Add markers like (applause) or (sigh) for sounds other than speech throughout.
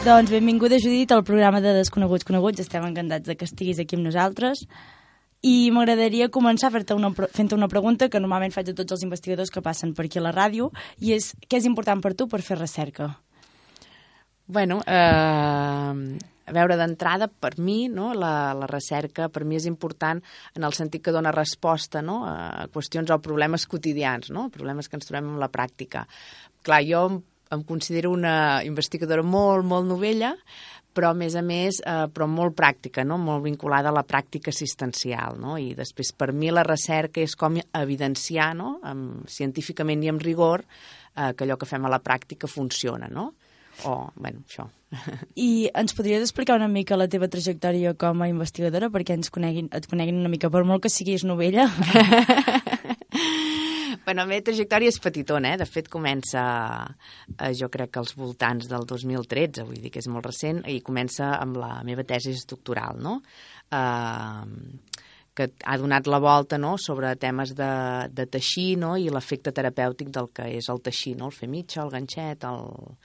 Doncs benvinguda, Judit, al programa de Desconeguts Coneguts. Estem encantats de que estiguis aquí amb nosaltres. I m'agradaria començar fent-te una, fent una pregunta que normalment faig a tots els investigadors que passen per aquí a la ràdio, i és què és important per tu per fer recerca? Bueno, eh, a veure, d'entrada, per mi, no, la, la recerca per mi és important en el sentit que dona resposta no, a qüestions o problemes quotidians, no, problemes que ens trobem en la pràctica. Clar, jo em considero una investigadora molt, molt novella, però a més a més, eh, però molt pràctica, no? molt vinculada a la pràctica assistencial. No? I després, per mi, la recerca és com evidenciar, no? amb, científicament i amb rigor, eh, que allò que fem a la pràctica funciona. No? O, bueno, això. I ens podries explicar una mica la teva trajectòria com a investigadora perquè ens coneguin, et coneguin una mica, per molt que siguis novella? (laughs) Bueno, la meva trajectòria és petitona, eh? De fet, comença, eh, jo crec que als voltants del 2013, vull dir que és molt recent, i comença amb la meva tesi doctoral, no? Eh, que ha donat la volta no? sobre temes de, de teixir no? i l'efecte terapèutic del que és el teixir, no? el fer mitja, el ganxet, el,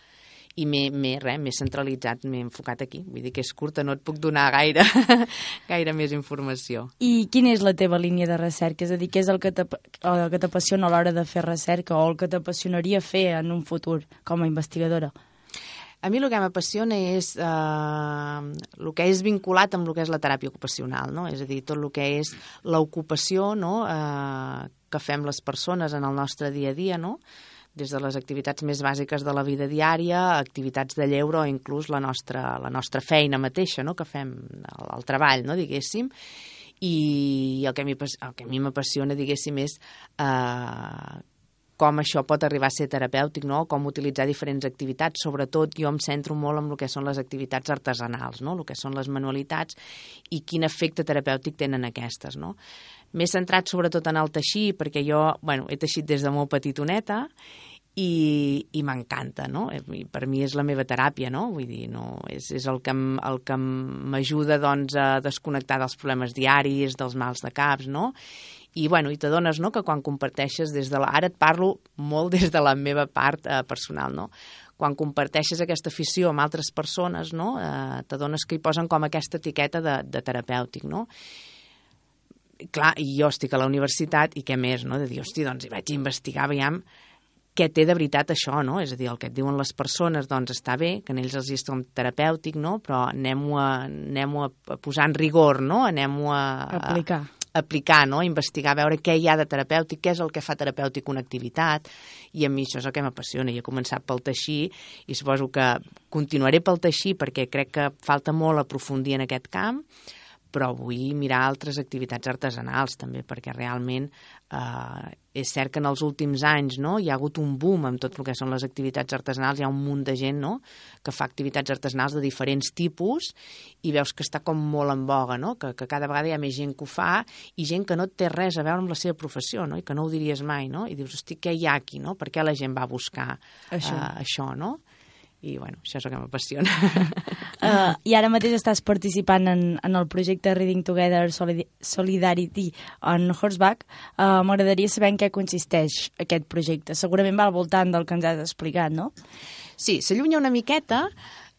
i m'he centralitzat, m'he enfocat aquí. Vull dir que és curta, no et puc donar gaire, (laughs) gaire més informació. I quina és la teva línia de recerca? És a dir, què és el que t'apassiona a l'hora de fer recerca o el que t'apassionaria fer en un futur com a investigadora? A mi el que m'apassiona és eh, el que és vinculat amb el que és la teràpia ocupacional, no? és a dir, tot el que és l'ocupació no? eh, que fem les persones en el nostre dia a dia, no? Des de les activitats més bàsiques de la vida diària, activitats de lleure o inclús la nostra, la nostra feina mateixa, no? que fem el, el treball, no? diguéssim, i el que a mi m'apassiona, diguéssim, és eh, com això pot arribar a ser terapèutic, no? com utilitzar diferents activitats. Sobretot jo em centro molt en el que són les activitats artesanals, no? el que són les manualitats i quin efecte terapèutic tenen aquestes. No? M'he centrat sobretot en el teixir, perquè jo bueno, he teixit des de molt petitoneta i, i m'encanta, no? I per mi és la meva teràpia, no? Vull dir, no, és, és el que, el que m'ajuda doncs, a desconnectar dels problemes diaris, dels mals de caps, no? I, bueno, i t'adones no, que quan comparteixes des de la... Ara et parlo molt des de la meva part eh, personal, no? Quan comparteixes aquesta afició amb altres persones, no? Eh, t'adones que hi posen com aquesta etiqueta de, de terapèutic, no? Clar, i jo estic a la universitat i què més, no? De dir, hosti, doncs hi vaig investigar, veiem què té de veritat això, no? És a dir, el que et diuen les persones, doncs està bé, que en ells els és com terapèutic, no? Però anem-ho a, anem a posar en rigor, no? Anem-ho a... Aplicar. A, aplicar, no? A investigar, a veure què hi ha de terapèutic, què és el que fa terapèutic una activitat, i a mi això és el que m'apassiona. I he començat pel teixir, i suposo que continuaré pel teixir perquè crec que falta molt aprofundir en aquest camp, però vull mirar altres activitats artesanals també, perquè realment eh, és cert que en els últims anys no, hi ha hagut un boom amb tot el que són les activitats artesanals, hi ha un munt de gent no, que fa activitats artesanals de diferents tipus i veus que està com molt en boga, no? que, que cada vegada hi ha més gent que ho fa i gent que no té res a veure amb la seva professió no? i que no ho diries mai, no? i dius, hosti, què hi ha aquí? No? Per què la gent va buscar això, uh, això no? I bueno, això és el que m'apassiona. Uh, (laughs) I ara mateix estàs participant en, en el projecte Reading Together Solidarity on Horseback. Uh, M'agradaria saber en què consisteix aquest projecte. Segurament va al voltant del que ens has explicat, no? Sí, s'allunya una miqueta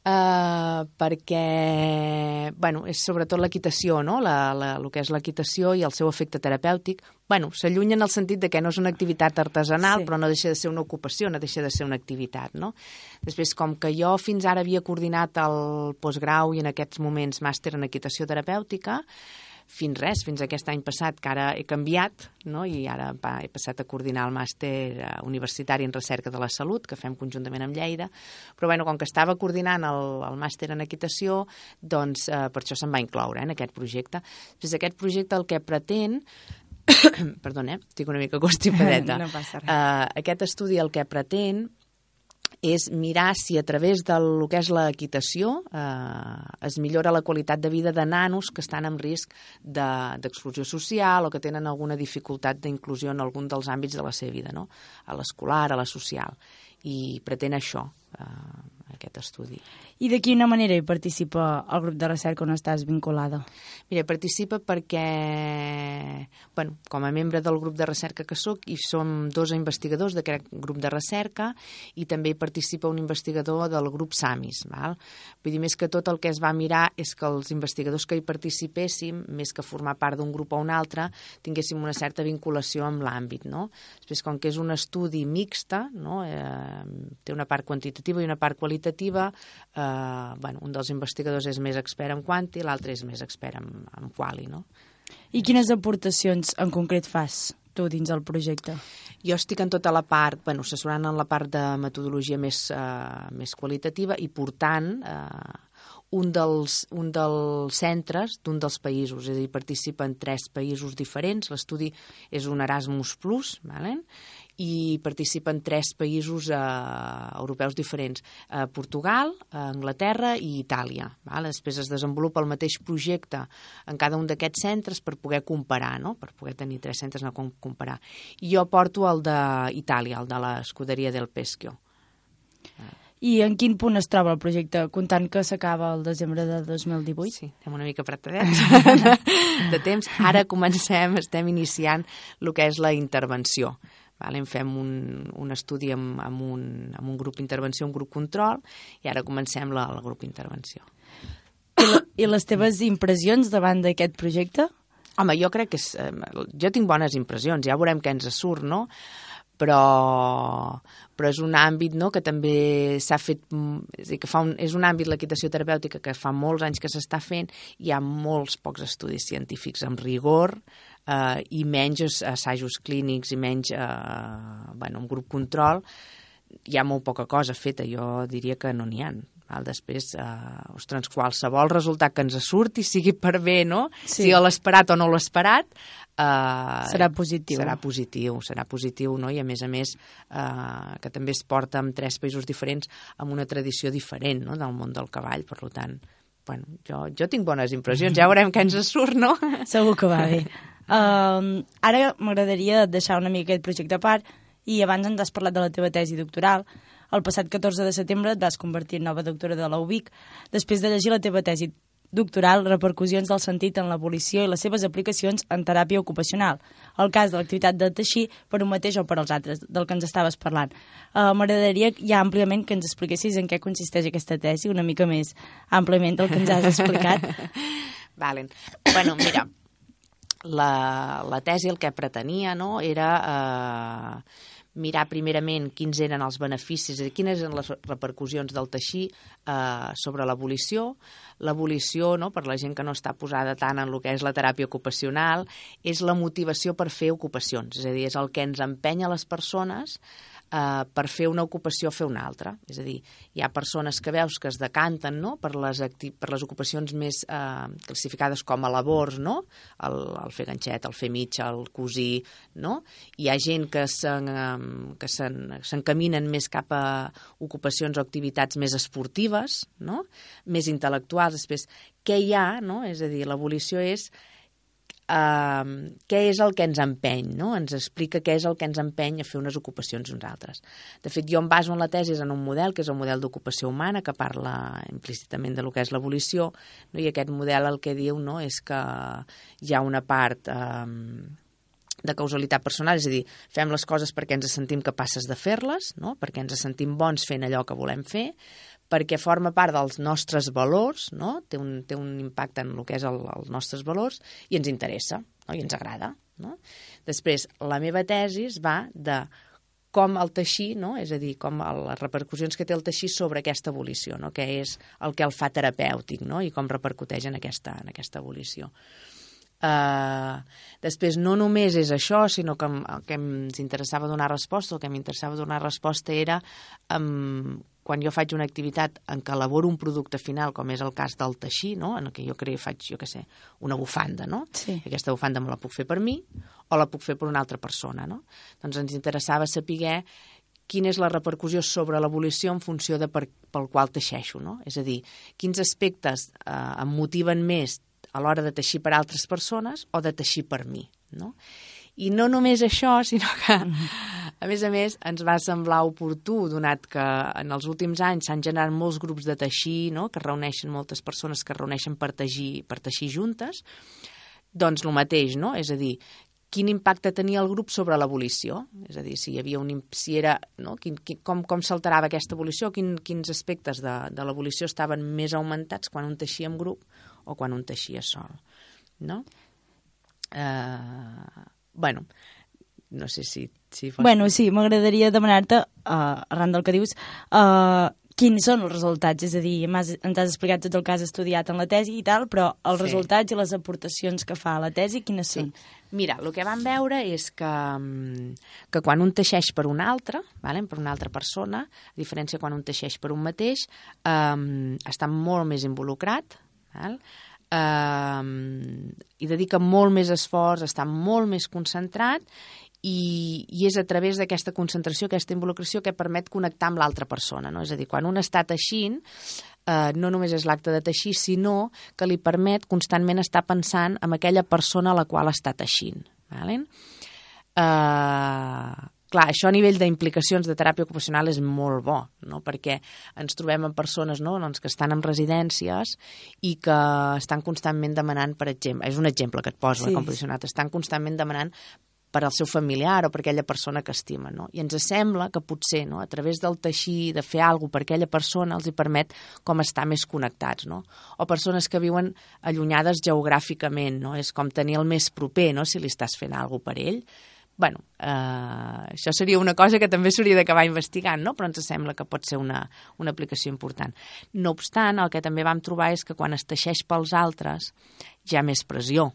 Uh, perquè bueno, és sobretot l'equitació, no? la, la, el que és l'equitació i el seu efecte terapèutic. Bueno, s'allunya en el sentit de que no és una activitat artesanal, sí. però no deixa de ser una ocupació, no deixa de ser una activitat. No? Després, com que jo fins ara havia coordinat el postgrau i en aquests moments màster en equitació terapèutica, fins res, fins aquest any passat, que ara he canviat, no? i ara va, he passat a coordinar el màster eh, universitari en recerca de la salut, que fem conjuntament amb Lleida, però bueno, com que estava coordinant el, el màster en equitació, doncs eh, per això se'n va incloure eh, en aquest projecte. Després aquest projecte el que pretén (coughs) perdona, eh? estic una mica constipadeta. (laughs) no passa res. Uh, aquest estudi el que pretén és mirar si a través del que és l'equitació eh, es millora la qualitat de vida de nanos que estan en risc d'exclusió de, social o que tenen alguna dificultat d'inclusió en algun dels àmbits de la seva vida, no? a l'escolar, a la social. I pretén això, eh, aquest estudi. I de quina manera hi participa el grup de recerca on estàs vinculada? Mira, participa perquè, bueno, com a membre del grup de recerca que sóc, i som dos investigadors d'aquest grup de recerca i també hi participa un investigador del grup SAMIS. Val? Vull dir, més que tot el que es va mirar és que els investigadors que hi participéssim, més que formar part d'un grup o un altre, tinguéssim una certa vinculació amb l'àmbit. No? Després, com que és un estudi mixta, no? eh, té una part quantitativa i una part qualitativa, eh, bueno, un dels investigadors és més expert en quanti, l'altre és més expert en, en quali. No? I quines aportacions en concret fas tu dins el projecte? Jo estic en tota la part, bueno, assessorant en la part de metodologia més, eh, més qualitativa i portant eh, un dels, un dels centres d'un dels països, és a dir, participa en tres països diferents, l'estudi és un Erasmus Plus, vale? I participen tres països eh, europeus diferents, eh, Portugal, eh, Anglaterra i Itàlia. Val? Després es desenvolupa el mateix projecte en cada un d'aquests centres per poder comparar, no? per poder tenir tres centres a comparar. I jo porto el d'Itàlia, el de l'escuderia del Peschio. I en quin punt es troba el projecte, comptant que s'acaba el desembre de 2018? Sí, estem una mica apretadets (laughs) de temps. Ara comencem, estem iniciant el que és la intervenció. Vale? En fem un, un estudi amb, amb, un, amb un grup d'intervenció, un grup control, i ara comencem la, el grup d'intervenció. I, la, I les teves impressions davant d'aquest projecte? Home, jo crec que... És, jo tinc bones impressions, ja veurem què ens surt, no? Però, però és un àmbit no, que també s'ha fet... És, dir, que fa un, és un àmbit, l'equitació terapèutica, que fa molts anys que s'està fent, hi ha molts pocs estudis científics amb rigor, eh, i menys assajos clínics i menys eh, bueno, un grup control, hi ha molt poca cosa feta, jo diria que no n'hi ha. Val? Després, eh, ostres, qualsevol resultat que ens surti, sigui per bé, no? Sí. Sigui l'esperat o no l'esperat, eh, serà positiu. Serà positiu, serà positiu, no? I a més a més, eh, que també es porta en tres països diferents amb una tradició diferent no? del món del cavall, per tant, bueno, jo, jo tinc bones impressions, ja veurem què ens surt, no? Segur que va bé. (laughs) Uh, ara m'agradaria deixar una mica aquest projecte a part i abans ens has parlat de la teva tesi doctoral. El passat 14 de setembre et vas convertir en nova doctora de la UBIC després de llegir la teva tesi doctoral Repercussions del sentit en l'abolició i les seves aplicacions en teràpia ocupacional. El cas de l'activitat de teixir per un mateix o per als altres, del que ens estaves parlant. Uh, M'agradaria ja àmpliament que ens expliquessis en què consisteix aquesta tesi, una mica més àmpliament del que ens has explicat. (laughs) Valen. Bueno, mira, la, la tesi el que pretenia no, era eh, mirar primerament quins eren els beneficis, és dir, quines eren les repercussions del teixir eh, sobre l'abolició. L'abolició, no, per la gent que no està posada tant en el que és la teràpia ocupacional, és la motivació per fer ocupacions, és a dir, és el que ens empenya les persones eh, per fer una ocupació fer una altra. És a dir, hi ha persones que veus que es decanten no? per, les per les ocupacions més eh, classificades com a labors, no? el, el fer ganxet, el fer mitja, el cosir, no? Hi ha gent que s'encaminen més cap a ocupacions o activitats més esportives, no? més intel·lectuals. Després, què hi ha? No? És a dir, l'abolició és eh, què és el que ens empeny, no? ens explica què és el que ens empeny a fer unes ocupacions uns altres. De fet, jo em baso en la tesi en un model, que és el model d'ocupació humana, que parla implícitament de lo que és l'abolició, no? i aquest model el que diu no, és que hi ha una part... Eh, de causalitat personal, és a dir, fem les coses perquè ens sentim capaces de fer-les, no? perquè ens sentim bons fent allò que volem fer, perquè forma part dels nostres valors, no? té, un, té un impacte en el que és el, els nostres valors i ens interessa no? i ens agrada. No? Després, la meva tesi va de com el teixir, no? és a dir, com el, les repercussions que té el teixir sobre aquesta abolició, no? que és el que el fa terapèutic no? i com repercuteix en aquesta, en aquesta abolició. Uh, després, no només és això, sinó que, que ens interessava donar resposta, el que m'interessava donar resposta era um, quan jo faig una activitat en què elaboro un producte final, com és el cas del teixir, no? en què jo crec, faig, jo què sé, una bufanda, no? Sí. Aquesta bufanda me la puc fer per mi o la puc fer per una altra persona, no? Doncs ens interessava saber quina és la repercussió sobre l'abolició en funció de per, pel qual teixeixo, no? És a dir, quins aspectes eh, em motiven més a l'hora de teixir per altres persones o de teixir per mi, no? I no només això, sinó que A més a més, ens va semblar oportú, donat que en els últims anys s'han generat molts grups de teixir, no? que reuneixen moltes persones que reuneixen per teixir, per teixir juntes, doncs el mateix, no? És a dir, quin impacte tenia el grup sobre l'abolició, és a dir, si hi havia un, si era, no? quin, quin, com, com s'alterava aquesta abolició, quin, quins aspectes de, de l'abolició estaven més augmentats quan un teixia en grup o quan un teixia sol. No? Uh, bueno, no sé si... si fos... Bueno, sí, m'agradaria demanar-te, uh, arran del que dius, uh, quins són els resultats? És a dir, ens has explicat tot el que has estudiat en la tesi i tal, però els sí. resultats i les aportacions que fa a la tesi, quines sí. són? Mira, el que vam veure és que, mm, que quan un teixeix per un altre, vale? per una altra persona, a diferència quan un teixeix per un mateix, um, està molt més involucrat, val? um, i dedica molt més esforç, està molt més concentrat i, i és a través d'aquesta concentració, aquesta involucració, que permet connectar amb l'altra persona. No? És a dir, quan un està teixint, eh, no només és l'acte de teixir, sinó que li permet constantment estar pensant en aquella persona a la qual està teixint. Vale? Eh, clar, això a nivell d'implicacions de teràpia ocupacional és molt bo, no? perquè ens trobem amb persones no? doncs que estan en residències i que estan constantment demanant, per exemple, és un exemple que et poso, sí. eh, com estan constantment demanant per al seu familiar o per aquella persona que estima. No? I ens sembla que potser no, a través del teixir, de fer alguna per aquella persona, els hi permet com estar més connectats. No? O persones que viuen allunyades geogràficament, no? és com tenir el més proper no? si li estàs fent alguna per ell. bueno, eh, això seria una cosa que també s'hauria d'acabar investigant, no? però ens sembla que pot ser una, una aplicació important. No obstant, el que també vam trobar és que quan es teixeix pels altres hi ha més pressió.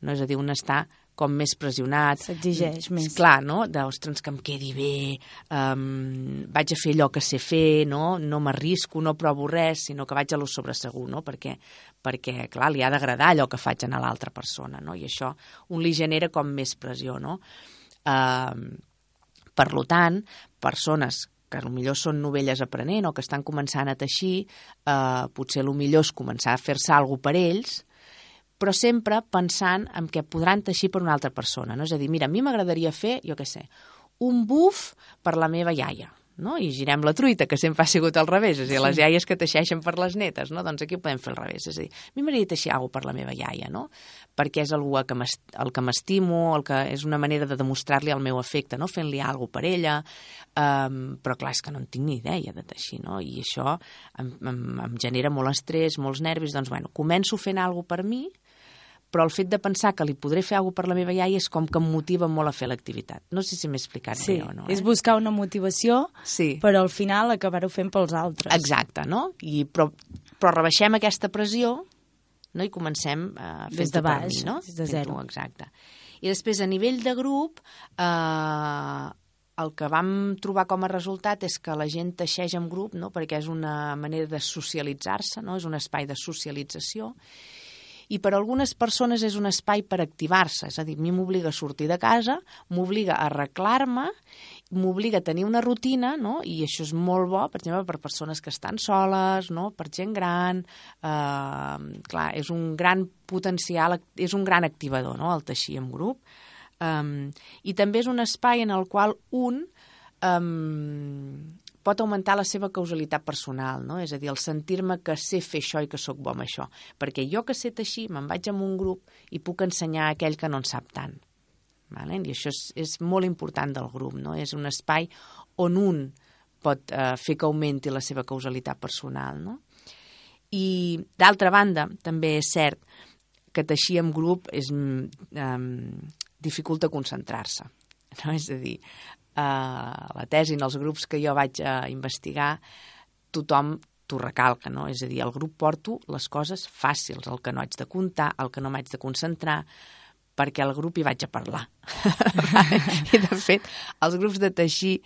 No? És a dir, un està com més pressionat. S'exigeix més. Clar, no? De, ostres, que em quedi bé, um, vaig a fer allò que sé fer, no? No m'arrisco, no provo res, sinó que vaig a lo sobresegur, no? Perquè, perquè clar, li ha d'agradar allò que faig a l'altra persona, no? I això un li genera com més pressió, no? Uh, per tant, persones que millor són novelles aprenent o que estan començant a teixir, eh, potser el millor és començar a fer-se alguna per ells, però sempre pensant en què podran teixir per una altra persona. No? És a dir, mira, a mi m'agradaria fer, jo què sé, un buf per la meva iaia, no? i girem la truita, que sempre ha sigut al revés, és a dir, sí. les iaies que teixeixen per les netes, no? doncs aquí ho podem fer al revés, és a dir, a mi m'agradaria teixir alguna per la meva iaia, no? perquè és algú que el que m'estimo, el que és una manera de demostrar-li el meu afecte, no? fent-li alguna per ella, um, però clar, és que no en tinc ni idea de teixir, no? i això em, em, em genera molt estrès, molts nervis, doncs bueno, començo fent alguna per mi, però el fet de pensar que li podré fer alguna per la meva iaia és com que em motiva molt a fer l'activitat. No sé si m'he explicat sí, bé o no. Eh? és buscar una motivació, sí. però al final acabar-ho fent pels altres. Exacte, no? I, però, però rebaixem aquesta pressió no? i comencem a fer de baix, mi, no? des de zero. Exacte. I després, a nivell de grup, eh, el que vam trobar com a resultat és que la gent teixeix en grup, no? perquè és una manera de socialitzar-se, no? és un espai de socialització, i per a algunes persones és un espai per activar-se, és a dir, a mi m'obliga a sortir de casa, m'obliga a arreglar-me, m'obliga a tenir una rutina, no? i això és molt bo, per exemple, per persones que estan soles, no? per gent gran, eh, clar, és un gran potencial, és un gran activador, no?, el teixir en grup. Um, I també és un espai en el qual un um, pot augmentar la seva causalitat personal, no? és a dir, el sentir-me que sé fer això i que sóc bo amb això. Perquè jo que sé teixir, me'n vaig amb un grup i puc ensenyar a aquell que no en sap tant. Vale? I això és, és molt important del grup, no? és un espai on un pot eh, fer que augmenti la seva causalitat personal. No? I, d'altra banda, també és cert que teixir en grup és, eh, dificulta concentrar-se. No? És a dir, eh, la tesi, en els grups que jo vaig a investigar, tothom t'ho recalca, no? És a dir, al grup porto les coses fàcils, el que no haig de comptar, el que no m'haig de concentrar, perquè al grup hi vaig a parlar. (laughs) I, de fet, els grups de teixir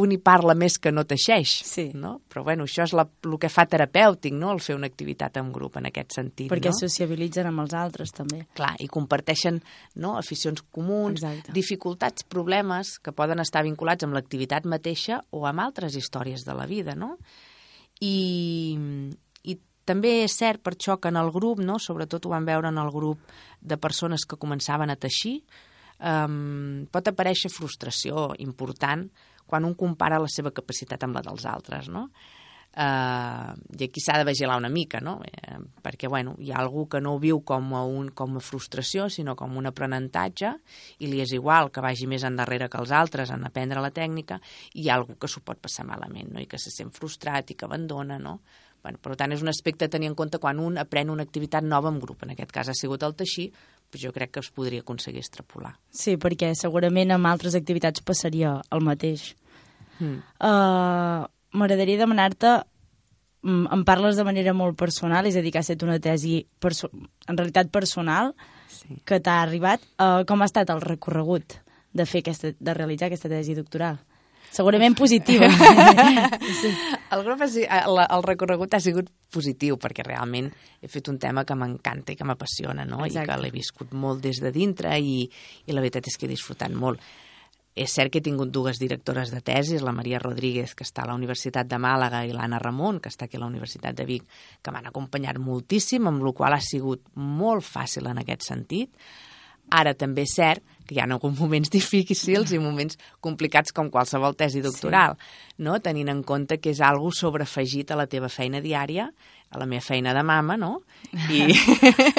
un hi parla més que no teixeix, sí. no? Però bueno, això és la, el que fa terapèutic, no?, el fer una activitat en grup en aquest sentit, Perquè no? sociabilitzen amb els altres, també. Clar, i comparteixen no, aficions comuns, Exacte. dificultats, problemes que poden estar vinculats amb l'activitat mateixa o amb altres històries de la vida, no? I, i també és cert per això que en el grup, no, sobretot ho vam veure en el grup de persones que començaven a teixir, um, pot aparèixer frustració important quan un compara la seva capacitat amb la dels altres, no? Uh, I aquí s'ha de vigilar una mica, no? Eh, perquè, bueno, hi ha algú que no ho viu com a, un, com a frustració, sinó com un aprenentatge, i li és igual que vagi més endarrere que els altres en aprendre la tècnica, i hi ha algú que s'ho pot passar malament, no? I que se sent frustrat i que abandona, no? Bueno, per tant, és un aspecte a tenir en compte quan un aprèn una activitat nova en grup. En aquest cas ha sigut el teixir, però jo crec que es podria aconseguir extrapolar. Sí, perquè segurament amb altres activitats passaria el mateix. Mm. Uh, M'agradaria demanar-te, mm, em parles de manera molt personal, és a dir, que has fet una tesi en realitat personal sí. que t'ha arribat. Uh, com ha estat el recorregut de, fer aquesta, de realitzar aquesta tesi doctoral? Segurament positiva. (laughs) sí. el, grup, el, el recorregut ha sigut positiu, perquè realment he fet un tema que m'encanta i que m'apassiona, no? Exacte. i que l'he viscut molt des de dintre i, i la veritat és que he disfrutat molt. És cert que he tingut dues directores de tesis, la Maria Rodríguez, que està a la Universitat de Màlaga, i l'Anna Ramon, que està aquí a la Universitat de Vic, que m'han acompanyat moltíssim, amb la qual ha sigut molt fàcil en aquest sentit. Ara també és cert que hi ha alguns moments difícils i moments complicats com qualsevol tesi doctoral, sí. no? tenint en compte que és algo sobreafegit a la teva feina diària, a la meva feina de mama, no? I,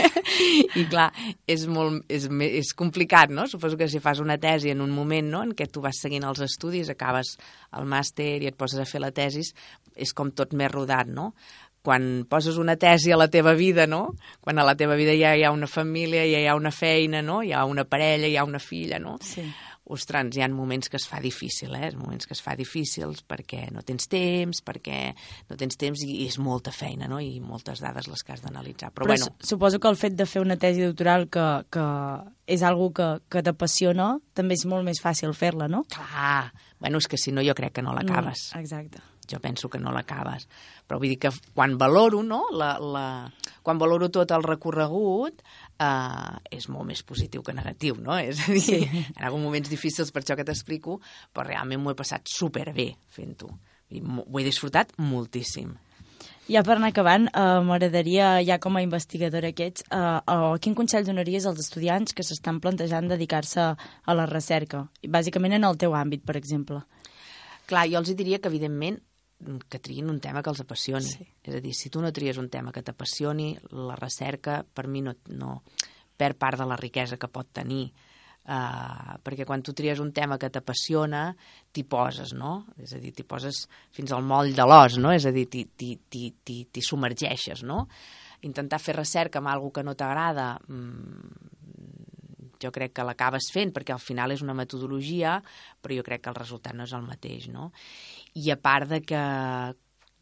(laughs) i clar, és, molt, és, és complicat, no? Suposo que si fas una tesi en un moment no? en què tu vas seguint els estudis, acabes el màster i et poses a fer la tesis, és com tot més rodat, no? Quan poses una tesi a la teva vida, no? Quan a la teva vida ja hi ha una família, ja hi ha una feina, no? Hi ha una parella, hi ha una filla, no? Sí. Ostres, hi ha moments que es fa difícil, eh? Moments que es fa difícils perquè no tens temps, perquè no tens temps i, i és molta feina, no? I moltes dades les que has d'analitzar. Però, Però bueno... suposo que el fet de fer una tesi doctoral que, que és algo que, que t'apassiona, també és molt més fàcil fer-la, no? Clar, bueno, és que si no jo crec que no l'acabes. No, exacte jo penso que no l'acabes. Però vull dir que quan valoro, no?, la, la, quan valoro tot el recorregut, eh, és molt més positiu que negatiu, no? És a dir, sí. (laughs) en alguns moments difícils per això que t'explico, però realment m'ho he passat superbé fent-ho. Ho he disfrutat moltíssim. Ja per anar acabant, eh, m'agradaria, ja com a investigadora que ets, eh, eh, quin consell donaries als estudiants que s'estan plantejant dedicar-se a la recerca? Bàsicament en el teu àmbit, per exemple. Clar, jo els diria que, evidentment, que triïn un tema que els apassioni. Sí. És a dir, si tu no tries un tema que t'apassioni, la recerca per mi no, no perd part de la riquesa que pot tenir. Uh, perquè quan tu tries un tema que t'apassiona, t'hi poses, no? És a dir, t'hi poses fins al moll de l'os, no? És a dir, t'hi submergeixes, no? Intentar fer recerca amb alguna que no t'agrada, mmm, jo crec que l'acabes fent, perquè al final és una metodologia, però jo crec que el resultat no és el mateix, no? I a part de que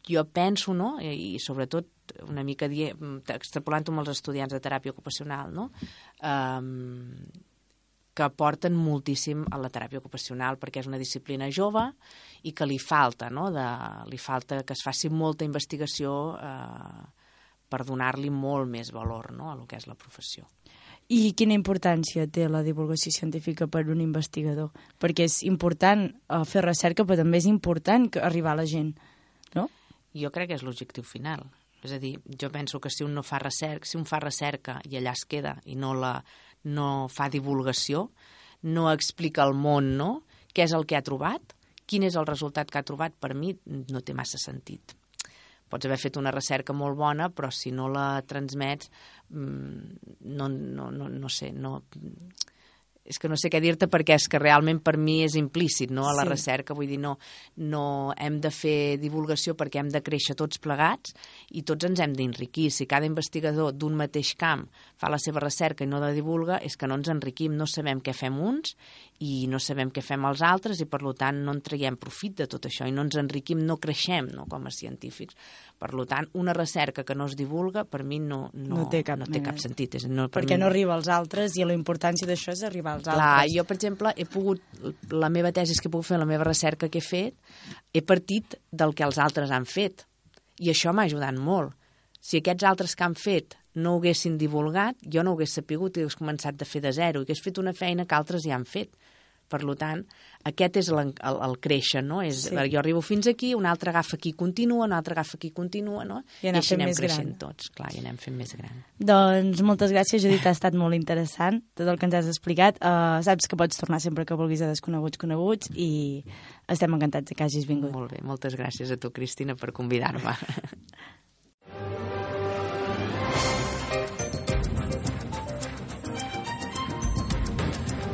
jo penso, no? I, i sobretot una mica extrapolant-ho amb els estudiants de teràpia ocupacional, no? Um, que aporten moltíssim a la teràpia ocupacional perquè és una disciplina jove i que li falta, no? De, li falta que es faci molta investigació eh, per donar-li molt més valor no? a lo que és la professió. I quina importància té la divulgació científica per un investigador? Perquè és important uh, fer recerca, però també és important que arribar a la gent, no? Jo crec que és l'objectiu final. És a dir, jo penso que si un no fa recerca, si un fa recerca i allà es queda i no, la, no fa divulgació, no explica al món no? què és el que ha trobat, quin és el resultat que ha trobat, per mi no té massa sentit pots haver fet una recerca molt bona, però si no la transmets, mm, no, no, no, no sé, no, és que no sé què dir-te perquè és que realment per mi és implícit no? a la sí. recerca, vull dir, no, no hem de fer divulgació perquè hem de créixer tots plegats i tots ens hem d'enriquir. Si cada investigador d'un mateix camp fa la seva recerca i no la divulga, és que no ens enriquim, no sabem què fem uns i no sabem què fem els altres i per tant no en traiem profit de tot això i no ens enriquim, no creixem no? com a científics. Per tant, una recerca que no es divulga per mi no, no, no té cap, no té cap sentit. És, no, per perquè mi... no arriba als altres i la importància d'això és arribar als Clar, altres. jo, per exemple, he pogut, la meva tesi que he pogut fer, la meva recerca que he fet, he partit del que els altres han fet. I això m'ha ajudat molt. Si aquests altres que han fet no ho haguessin divulgat, jo no ho hagués sapigut i hagués començat de fer de zero, i hagués fet una feina que altres ja han fet Per lo tant, aquest és el, el, el créixer, no? És, Sí. Jo arribo fins aquí, un altre agafa aquí i continua, un altre agafa aquí i continua, no? I anar així anem més creixent gran. tots, clar, i anem fent més gran. Doncs moltes gràcies, Judit, ha estat molt interessant tot el que ens has explicat. Uh, saps que pots tornar sempre que vulguis a Desconeguts Coneguts i estem encantats que hagis vingut. Molt bé, moltes gràcies a tu, Cristina, per convidar-me. (laughs)